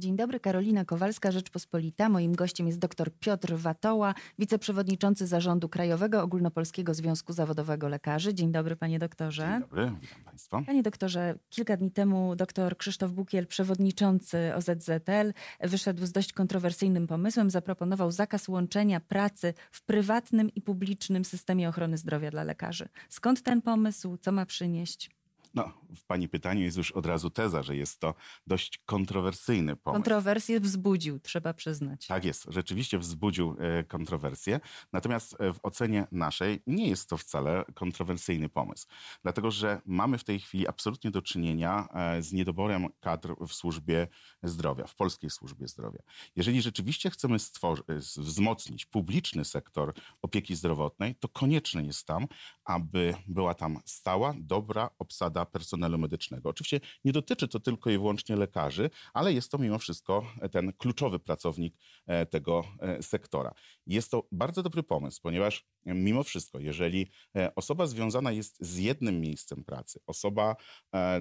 Dzień dobry, Karolina Kowalska, Rzeczpospolita. Moim gościem jest dr Piotr Watoła, wiceprzewodniczący zarządu Krajowego Ogólnopolskiego Związku Zawodowego Lekarzy. Dzień dobry, panie doktorze. Dzień dobry, witam państwa. Panie doktorze, kilka dni temu dr Krzysztof Bukiel, przewodniczący OZZL, wyszedł z dość kontrowersyjnym pomysłem. Zaproponował zakaz łączenia pracy w prywatnym i publicznym systemie ochrony zdrowia dla lekarzy. Skąd ten pomysł? Co ma przynieść? No, w pani pytaniu jest już od razu teza, że jest to dość kontrowersyjny pomysł. Kontrowersję wzbudził, trzeba przyznać. Tak jest, rzeczywiście wzbudził e, kontrowersję. Natomiast e, w ocenie naszej nie jest to wcale kontrowersyjny pomysł. Dlatego, że mamy w tej chwili absolutnie do czynienia e, z niedoborem kadr w służbie zdrowia, w polskiej służbie zdrowia. Jeżeli rzeczywiście chcemy stworzyć, wzmocnić publiczny sektor opieki zdrowotnej, to konieczne jest tam, aby była tam stała, dobra obsada personelu medycznego. Oczywiście nie dotyczy to tylko i wyłącznie lekarzy, ale jest to mimo wszystko ten kluczowy pracownik e, tego e, sektora. Jest to bardzo dobry pomysł, ponieważ mimo wszystko, jeżeli e, osoba związana jest z jednym miejscem pracy, osoba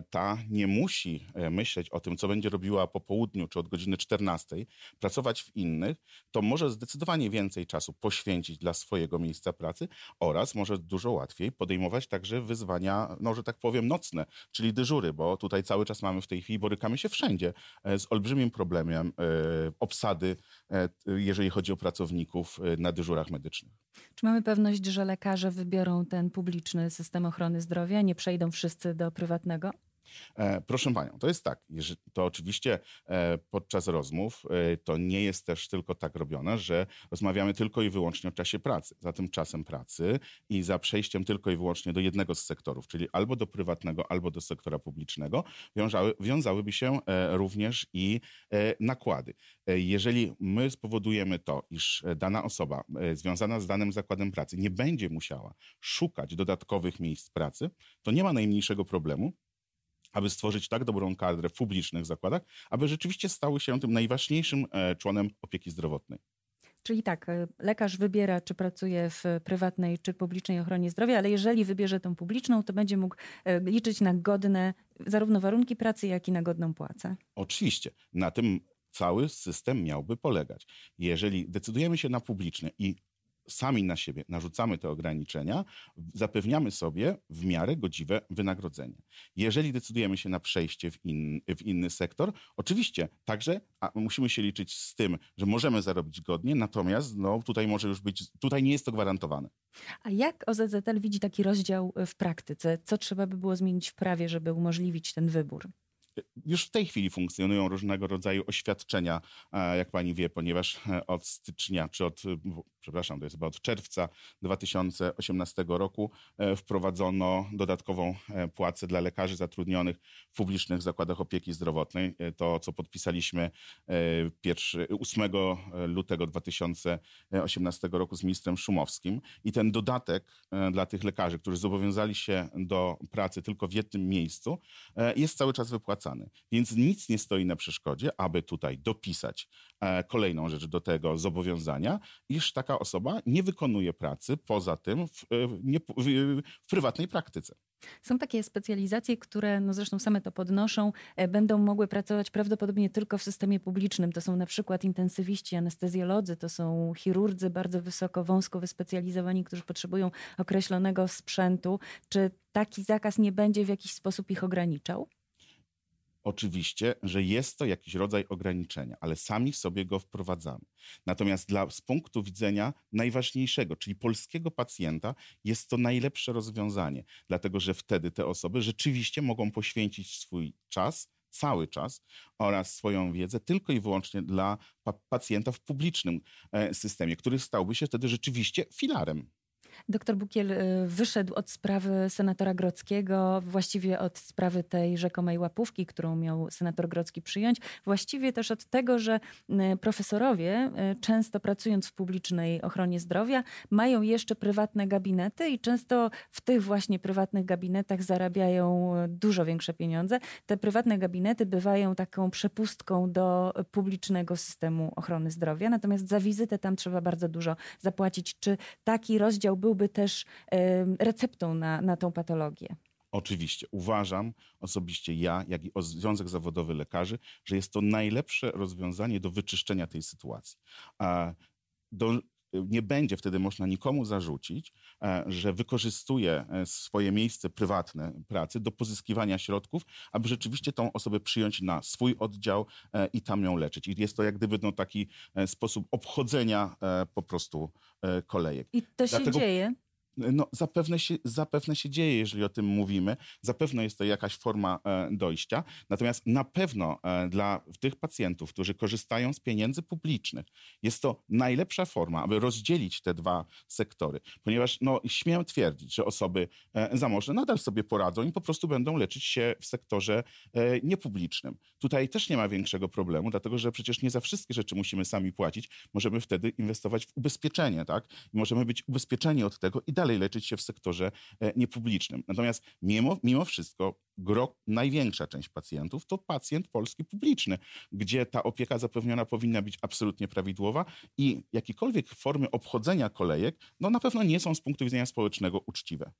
ta nie musi myśleć o tym, co będzie robiła po południu czy od godziny 14, pracować w innych, to może zdecydowanie więcej czasu poświęcić dla swojego miejsca pracy oraz może dużo łatwiej podejmować także wyzwania, no że tak powiem, nocne nocne, czyli dyżury, bo tutaj cały czas mamy w tej chwili, borykamy się wszędzie e, z olbrzymim problemem e, obsady, e, jeżeli chodzi o pracowników na dyżurach medycznych. Czy mamy pewność, że lekarze wybiorą ten publiczny system ochrony zdrowia, nie przejdą wszyscy do prywatnego? E, proszę panią, to jest tak, to oczywiście e, podczas rozmów e, to nie jest też tylko tak robione, że rozmawiamy tylko i wyłącznie o czasie pracy. Za tym czasem pracy i za przejściem tylko i wyłącznie do jednego z sektorów, czyli albo do prywatnego, albo do sektora publicznego, wiązały, wiązałyby się również i nakłady. Jeżeli my spowodujemy to, iż dana osoba związana z danym zakładem pracy nie będzie musiała szukać dodatkowych miejsc pracy, to nie ma najmniejszego problemu, aby stworzyć tak dobrą kadrę w publicznych zakładach, aby rzeczywiście stały się tym najważniejszym e, członem opieki zdrowotnej. Czyli tak, e, lekarz wybiera, czy pracuje w prywatnej, czy publicznej ochronie zdrowia, ale jeżeli wybierze tą publiczną, to będzie mógł e, liczyć na godne zarówno warunki pracy, jak i na godną płacę. Oczywiście. Na tym cały system miałby polegać. Jeżeli decydujemy się na publiczne i sami na siebie narzucamy te ograniczenia, zapewniamy sobie w miarę godziwe wynagrodzenie. Jeżeli decydujemy się na przejście w, in, w inny sektor, oczywiście także musimy się liczyć z tym, że możemy zarobić godnie, natomiast no, tutaj może już być, tutaj nie jest to gwarantowane. A jak OZZL widzi taki rozdział w praktyce? Co trzeba by było zmienić w prawie, żeby umożliwić ten wybór? Już w tej chwili funkcjonują różnego rodzaju oświadczenia, e, jak pani wie, ponieważ e, od stycznia, czy od, przepraszam, to jest chyba od czerwca 2018 roku e, wprowadzono dodatkową płacę dla lekarzy zatrudnionych w publicznych zakładach opieki zdrowotnej. To, co podpisaliśmy 1, 8 lutego 2018 roku z ministrem Szumowskim. I ten dodatek dla tych lekarzy, którzy zobowiązali się do pracy tylko w jednym miejscu, jest cały czas wypłacany. Więc nic nie stoi na przeszkodzie, aby tutaj dopisać e, kolejną rzecz do tego zobowiązania, iż taka osoba nie wykonuje pracy poza tym w, e, nie, w, w prywatnej praktyce. Są takie specjalizacje, które, no zresztą same to podnoszą, e, będą mogły pracować prawdopodobnie tylko w systemie publicznym. To są na przykład intensywiści, anestezjolodzy, to są chirurdzy bardzo wysoko, wąsko wyspecjalizowani, którzy potrzebują określonego sprzętu. Czy taki zakaz nie będzie w jakiś sposób ich ograniczał? Oczywiście, że jest to jakiś rodzaj ograniczenia, ale sami sobie go wprowadzamy. Natomiast dla, z punktu widzenia najważniejszego, czyli polskiego pacjenta, jest to najlepsze rozwiązanie, dlatego że wtedy te osoby rzeczywiście mogą poświęcić swój czas, cały czas oraz swoją wiedzę tylko i wyłącznie dla pa pacjenta w publicznym e, systemie, który stałby się wtedy rzeczywiście filarem Doktor Bukiel y, wyszedł od sprawy senatora Grockiego, właściwie od sprawy tej rzekomej łapówki, którą miał senator Grocki przyjąć, właściwie też od tego, że y, profesorowie, y, często pracując w publicznej ochronie zdrowia, mają jeszcze prywatne gabinety i często w tych właśnie prywatnych gabinetach zarabiają dużo większe pieniądze. Te prywatne gabinety bywają taką przepustką do publicznego systemu ochrony zdrowia, natomiast za wizytę tam trzeba bardzo dużo zapłacić. Czy taki rozdział byłby też receptą na, na tą patologię? Oczywiście uważam osobiście ja, jak i Związek Zawodowy Lekarzy, że jest to najlepsze rozwiązanie do wyczyszczenia tej sytuacji. Do, nie będzie wtedy można nikomu zarzucić, e, że wykorzystuje e, swoje miejsce prywatne pracy do pozyskiwania środków, aby rzeczywiście tą osobę przyjąć na swój oddział e, i tam ją leczyć. I jest to jak gdyby no, taki sposób obchodzenia po prostu kolejek. I to się Dlatego... dzieje? No, zapewne, się, zapewne się dzieje, jeżeli o tym mówimy. Zapewne jest to jakaś forma e, dojścia. Natomiast na pewno e, dla tych pacjentów, którzy korzystają z pieniędzy publicznych, jest to najlepsza forma, aby rozdzielić te dwa sektory. Ponieważ no, śmiem twierdzić, że osoby e, zamożne nadal sobie poradzą i po prostu będą leczyć się w sektorze niepublicznym. Tutaj też nie ma większego problemu, dlatego że przecież nie za wszystkie rzeczy musimy sami płacić. Możemy wtedy inwestować w ubezpieczenie, tak? Możemy być ubezpieczeni od tego i dalej dalej leczyć się w sektorze e, niepublicznym. Natomiast mimo, mimo wszystko gro, największa część pacjentów to pacjent polski publiczny, gdzie ta opieka zapewniona powinna być absolutnie prawidłowa i jakiekolwiek formy obchodzenia kolejek, no na pewno nie są z punktu widzenia społecznego uczciwe.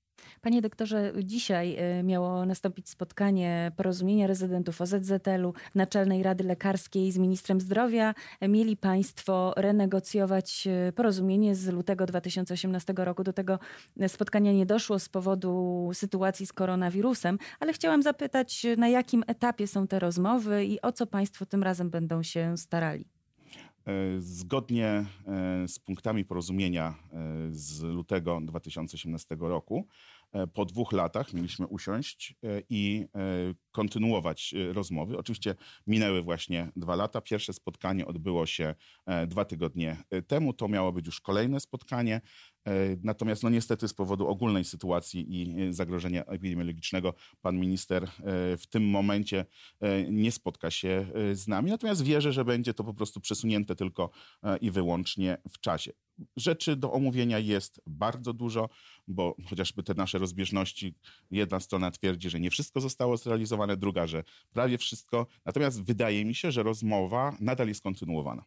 Panie doktorze, dzisiaj e, miało nastąpić spotkanie porozumienia rezydentów OZZL-u, Naczelnej Rady Lekarskiej z ministrem zdrowia. Mieli państwo renegocjować e, porozumienie z lutego 2018 roku. Do tego spotkania nie doszło z powodu sytuacji z koronawirusem, ale chciałam zapytać, na jakim etapie są te rozmowy i o co państwo tym razem będą się starali? E, zgodnie e, z punktami porozumienia e, z lutego 2018 roku, po dwóch latach mieliśmy usiąść i kontynuować rozmowy. Oczywiście minęły właśnie dwa lata. Pierwsze spotkanie odbyło się dwa tygodnie temu. To miało być już kolejne spotkanie. E, natomiast no niestety z powodu ogólnej sytuacji i e, zagrożenia epidemiologicznego pan minister e, w tym momencie nie spotka się z nami. Natomiast wierzę, że będzie to po prostu przesunięte tylko i wyłącznie w czasie. Rzeczy do omówienia jest bardzo dużo, bo chociażby te nasze rozbieżności, jedna strona twierdzi, że nie wszystko zostało zrealizowane, druga, że prawie wszystko. Natomiast wydaje mi się, że rozmowa nadal jest kontynuowana.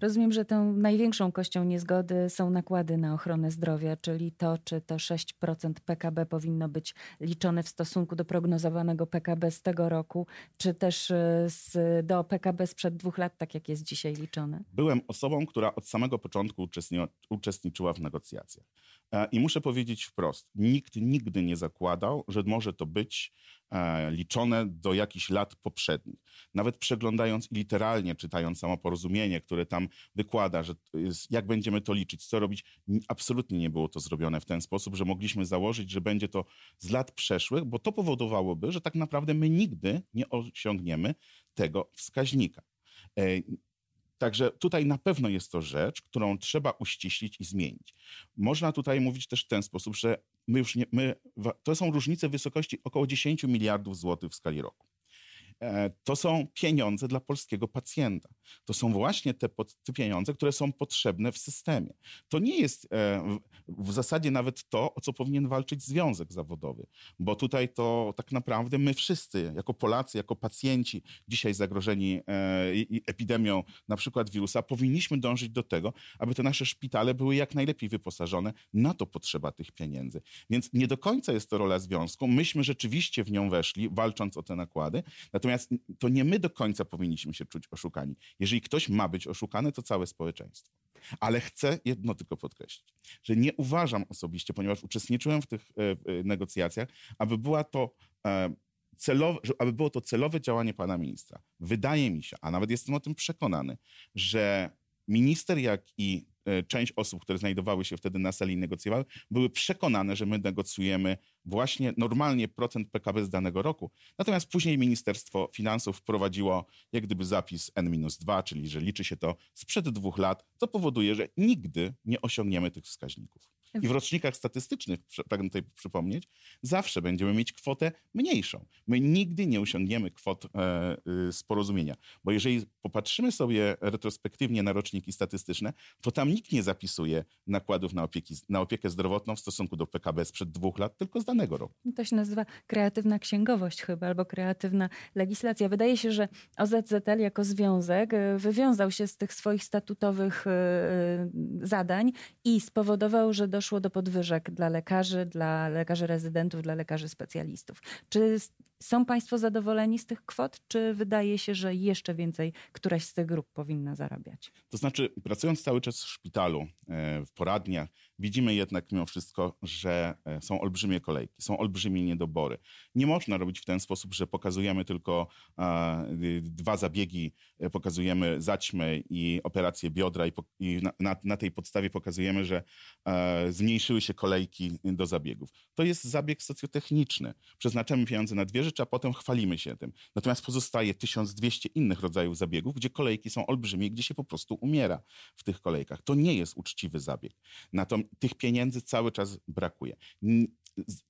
Rozumiem, że tą największą kością niezgody są nakłady na ochronę zdrowia, czyli to, czy to 6% PKB powinno być liczone w stosunku do prognozowanego PKB z tego roku, czy też e, z, do PKB sprzed dwóch lat, tak jak jest dzisiaj liczone. Byłem osobą, która od samego początku uczestniczyła w negocjacjach. E, I muszę powiedzieć wprost, nikt nigdy nie zakładał, że może to być liczone do jakichś lat poprzednich. Nawet przeglądając i literalnie czytając samo porozumienie, które tam wykłada, że jak będziemy to liczyć, co robić, absolutnie nie było to zrobione w ten sposób, że mogliśmy założyć, że będzie to z lat przeszłych, bo to powodowałoby, że tak naprawdę my nigdy nie osiągniemy tego wskaźnika. Także tutaj na pewno jest to rzecz, którą trzeba uściślić i zmienić. Można tutaj mówić też w ten sposób, że my już nie, my, to są różnice wysokości około 10 miliardów złotych w skali roku. E, to są pieniądze dla polskiego pacjenta. To są właśnie te, te, pieniądze, które są potrzebne w systemie. To nie jest e, w zasadzie nawet to, o co powinien walczyć związek zawodowy, bo tutaj to tak naprawdę my wszyscy, jako Polacy, jako pacjenci, dzisiaj zagrożeni e, epidemią na przykład wirusa, powinniśmy dążyć do tego, aby te nasze szpitale były jak najlepiej wyposażone. Na to potrzeba tych pieniędzy. Więc nie do końca jest to rola związku. Myśmy rzeczywiście w nią weszli, walcząc o te nakłady, natomiast Natomiast to nie my do końca powinniśmy się czuć oszukani. Jeżeli ktoś ma być oszukany, to całe społeczeństwo. Ale chcę jedno tylko podkreślić, że nie uważam osobiście, ponieważ uczestniczyłem w tych e, e, negocjacjach, aby była to e, celowe, aby było to celowe działanie pana ministra. Wydaje mi się, a nawet jestem o tym przekonany, że minister, jak i część osób, które znajdowały się wtedy na sali negocjowały, były przekonane, że my negocjujemy właśnie normalnie procent PKB z danego roku. Natomiast później Ministerstwo Finansów wprowadziło jak gdyby zapis N-2, czyli że liczy się to sprzed dwóch lat, co powoduje, że nigdy nie osiągniemy tych wskaźników. I w rocznikach statystycznych, pragnę tutaj przypomnieć, zawsze będziemy mieć kwotę mniejszą. My nigdy nie osiągniemy kwot e, y, z porozumienia, bo jeżeli popatrzymy sobie retrospektywnie na roczniki statystyczne, to tam nikt nie zapisuje nakładów na, opieki, na opiekę zdrowotną w stosunku do PKB sprzed dwóch lat, tylko z danego roku. To się nazywa kreatywna księgowość chyba, albo kreatywna legislacja. Wydaje się, że OZZL jako związek e, wywiązał się z tych swoich statutowych e, zadań i spowodował, że do doszło do podwyżek dla lekarzy, dla lekarzy rezydentów, dla lekarzy specjalistów. Czy są Państwo zadowoleni z tych kwot, czy wydaje się, że jeszcze więcej któraś z tych grup powinna zarabiać? To znaczy, pracując cały czas w szpitalu, e, w poradniach, widzimy jednak mimo wszystko, że e, są olbrzymie kolejki, są olbrzymie niedobory. Nie można robić w ten sposób, że pokazujemy tylko dwa zabiegi, e, pokazujemy zaćmy i operację biodra i, na, na, tej podstawie pokazujemy, że zmniejszyły się kolejki do zabiegów. To jest zabieg socjotechniczny. Przeznaczamy pieniądze na dwie rzeczy, a potem chwalimy się tym. Natomiast pozostaje 1200 innych rodzajów zabiegów, gdzie kolejki są olbrzymie, gdzie się po prostu umiera w tych kolejkach. To nie jest uczciwy zabieg. Natomiast tych pieniędzy cały czas brakuje.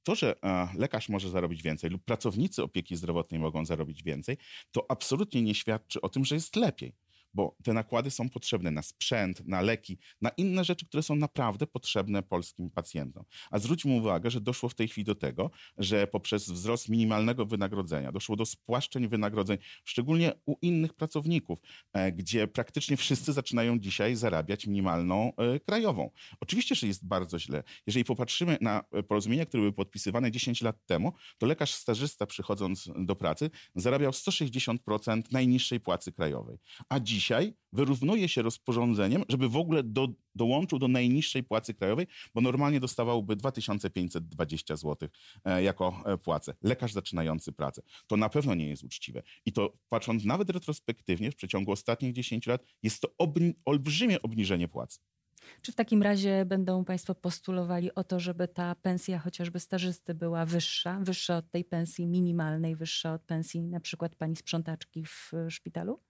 To, że lekarz może zarobić więcej lub pracownicy opieki zdrowotnej mogą zarobić więcej, to absolutnie nie świadczy o tym, że jest lepiej bo te nakłady są potrzebne na sprzęt, na leki, na inne rzeczy, które są naprawdę potrzebne polskim pacjentom. A zwróćmy uwagę, że doszło w tej chwili do tego, że poprzez wzrost minimalnego wynagrodzenia doszło do spłaszczeń wynagrodzeń, szczególnie u innych pracowników, e, gdzie praktycznie wszyscy zaczynają dzisiaj zarabiać minimalną e, krajową. Oczywiście, że jest bardzo źle. Jeżeli popatrzymy na porozumienia, które były podpisywane 10 lat temu, to lekarz stażysta przychodząc do pracy zarabiał 160% najniższej płacy krajowej. A dziś dzisiaj wyrównuje się rozporządzeniem, żeby w ogóle do, dołączył do najniższej płacy krajowej, bo normalnie dostawałby 2520 zł e, jako e, płacę. Lekarz zaczynający pracę. To na pewno nie jest uczciwe. I to patrząc nawet retrospektywnie w przeciągu ostatnich 10 lat, jest to obni olbrzymie obniżenie płacy. Czy w takim razie będą Państwo postulowali o to, żeby ta pensja chociażby stażysty była wyższa, wyższa od tej pensji minimalnej, wyższa od pensji na przykład pani sprzątaczki w szpitalu?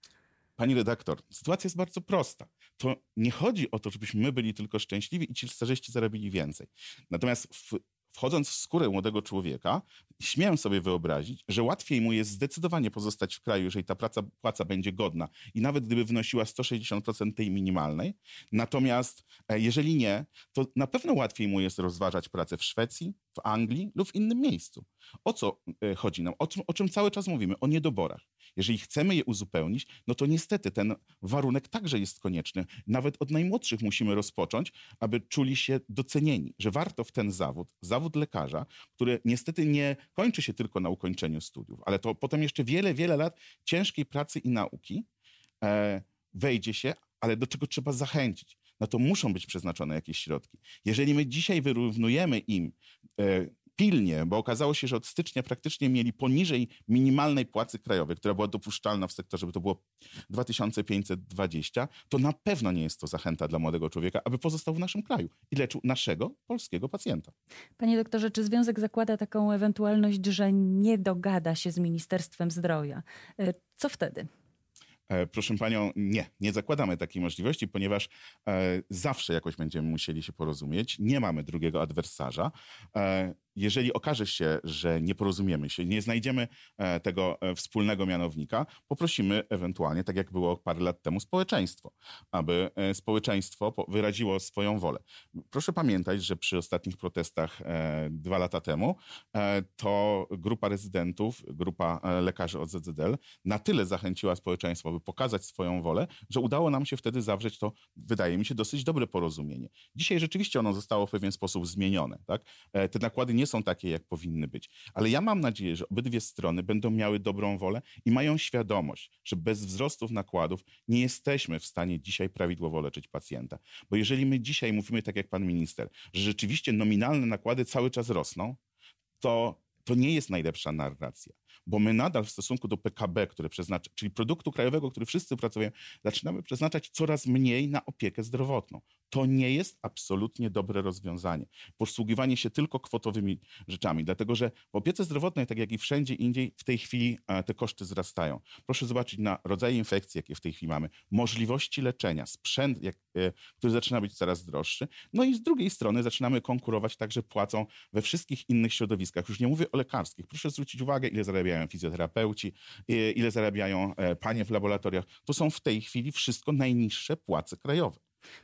Pani redaktor, sytuacja jest bardzo prosta. To nie chodzi o to, żebyśmy my byli tylko szczęśliwi i ci starzyści zarobili więcej. Natomiast w, wchodząc w skórę młodego człowieka, śmiem sobie wyobrazić, że łatwiej mu jest zdecydowanie pozostać w kraju, jeżeli ta praca, płaca będzie godna i nawet gdyby wynosiła 160% tej minimalnej. Natomiast e, jeżeli nie, to na pewno łatwiej mu jest rozważać pracę w Szwecji, w Anglii lub w innym miejscu. O co e, chodzi nam? O czym, o czym cały czas mówimy? O niedoborach. Jeżeli chcemy je uzupełnić, no to niestety ten warunek także jest konieczny. Nawet od najmłodszych musimy rozpocząć, aby czuli się docenieni, że warto w ten zawód, zawód lekarza, który niestety nie kończy się tylko na ukończeniu studiów, ale to potem jeszcze wiele, wiele lat ciężkiej pracy i nauki e, wejdzie się, ale do czego trzeba zachęcić no to muszą być przeznaczone jakieś środki. Jeżeli my dzisiaj wyrównujemy im e, pilnie, bo okazało się, że od stycznia praktycznie mieli poniżej minimalnej płacy krajowej, która była dopuszczalna w sektorze, by to było 2520, to na pewno nie jest to zachęta dla młodego człowieka, aby pozostał w naszym kraju i leczył naszego polskiego pacjenta. Panie doktorze, czy Związek zakłada taką ewentualność, że nie dogada się z Ministerstwem Zdrowia? E, co wtedy? E, proszę panią, nie, nie zakładamy takiej możliwości, ponieważ e, zawsze jakoś będziemy musieli się porozumieć. Nie mamy drugiego adwersarza. E, jeżeli okaże się, że nie porozumiemy się, nie znajdziemy e, tego e, wspólnego mianownika, poprosimy ewentualnie, tak jak było parę lat temu, społeczeństwo, aby e, społeczeństwo wyraziło swoją wolę. Proszę pamiętać, że przy ostatnich protestach dwa lata temu to grupa rezydentów, grupa lekarzy od ZZL na tyle zachęciła społeczeństwo, by pokazać swoją wolę, że udało nam się wtedy zawrzeć to, wydaje mi się, dosyć dobre porozumienie. Dzisiaj rzeczywiście ono zostało w pewien sposób zmienione. Tak? Te nakłady nie są takie, jak powinny być. Ale ja mam nadzieję, że obydwie strony będą miały dobrą wolę i mają świadomość, że bez wzrostów nakładów nie jesteśmy w stanie dzisiaj prawidłowo leczyć pacjenta. Bo jeżeli my dzisiaj mówimy, tak jak pan minister, że rzeczywiście nominalne nakłady cały czas rosną, to to nie jest najlepsza narracja, bo my nadal w stosunku do PKB, które przeznacza, czyli produktu krajowego, który wszyscy pracują, zaczynamy przeznaczać coraz mniej na opiekę zdrowotną. To nie jest absolutnie dobre rozwiązanie. Posługiwanie się tylko kwotowymi rzeczami, dlatego że w opiece zdrowotnej, tak jak i wszędzie indziej, w tej chwili e, te koszty wzrastają. Proszę zobaczyć na rodzaje infekcji, jakie w tej chwili mamy, możliwości leczenia, sprzęt, jak, e, który zaczyna być coraz droższy. No i z drugiej strony zaczynamy konkurować także płacą we wszystkich innych środowiskach. Już nie mówię o lekarskich. Proszę zwrócić uwagę, ile zarabiają fizjoterapeuci, e, ile zarabiają panie w laboratoriach. To są w tej chwili wszystko najniższe płace krajowe.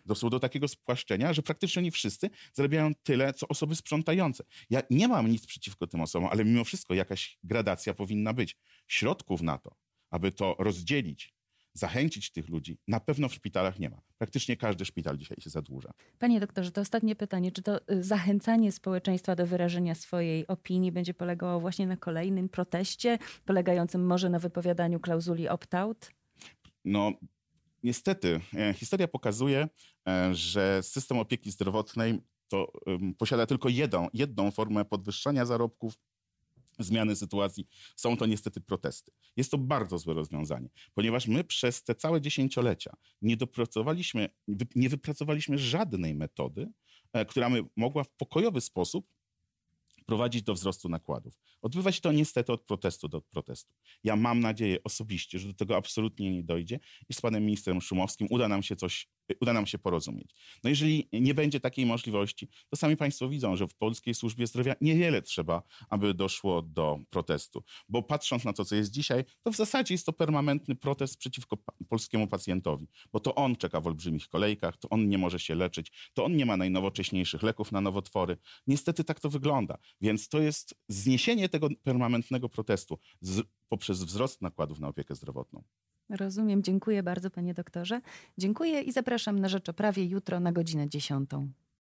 Doszło do takiego spłaszczenia, że praktycznie oni wszyscy zarabiają tyle, co osoby sprzątające. Ja nie mam nic przeciwko tym osobom, ale mimo wszystko jakaś gradacja powinna być. Środków na to, aby to rozdzielić zachęcić tych ludzi na pewno w szpitalach nie ma. Praktycznie każdy szpital dzisiaj się zadłuża. Panie doktorze, to ostatnie pytanie. Czy to y, zachęcanie społeczeństwa do wyrażenia swojej opinii będzie polegało właśnie na kolejnym proteście, polegającym może na wypowiadaniu klauzuli opt-out? No, niestety, e, historia pokazuje, e, że system opieki zdrowotnej to posiada tylko jedną, jedną formę podwyższania zarobków, zmiany sytuacji, są to niestety protesty. Jest to bardzo złe rozwiązanie, ponieważ my przez te całe dziesięciolecia nie dopracowaliśmy, nie wypracowaliśmy żadnej metody, e, która by mogła w pokojowy sposób prowadzić do wzrostu nakładów. Odbywa się to niestety od protestu do protestu. Ja mam nadzieję osobiście, że do tego absolutnie nie dojdzie i z panem ministrem Szumowskim uda nam się coś, uda nam się porozumieć. No jeżeli nie będzie takiej możliwości, to sami państwo widzą, że w polskiej służbie zdrowia niewiele trzeba, aby doszło do protestu. Bo patrząc na to, co jest dzisiaj, to w zasadzie jest to permanentny protest przeciwko polskiemu pacjentowi, bo to on czeka w olbrzymich kolejkach, to on nie może się leczyć, to on nie ma najnowocześniejszych leków na nowotwory. Niestety tak to wygląda. Więc to jest zniesienie tego permanentnego protestu z, poprzez wzrost nakładów na opiekę zdrowotną. Rozumiem. Dziękuję bardzo, panie doktorze. Dziękuję i zapraszam na Rzeczoprawie jutro na godzinę dziesiątą.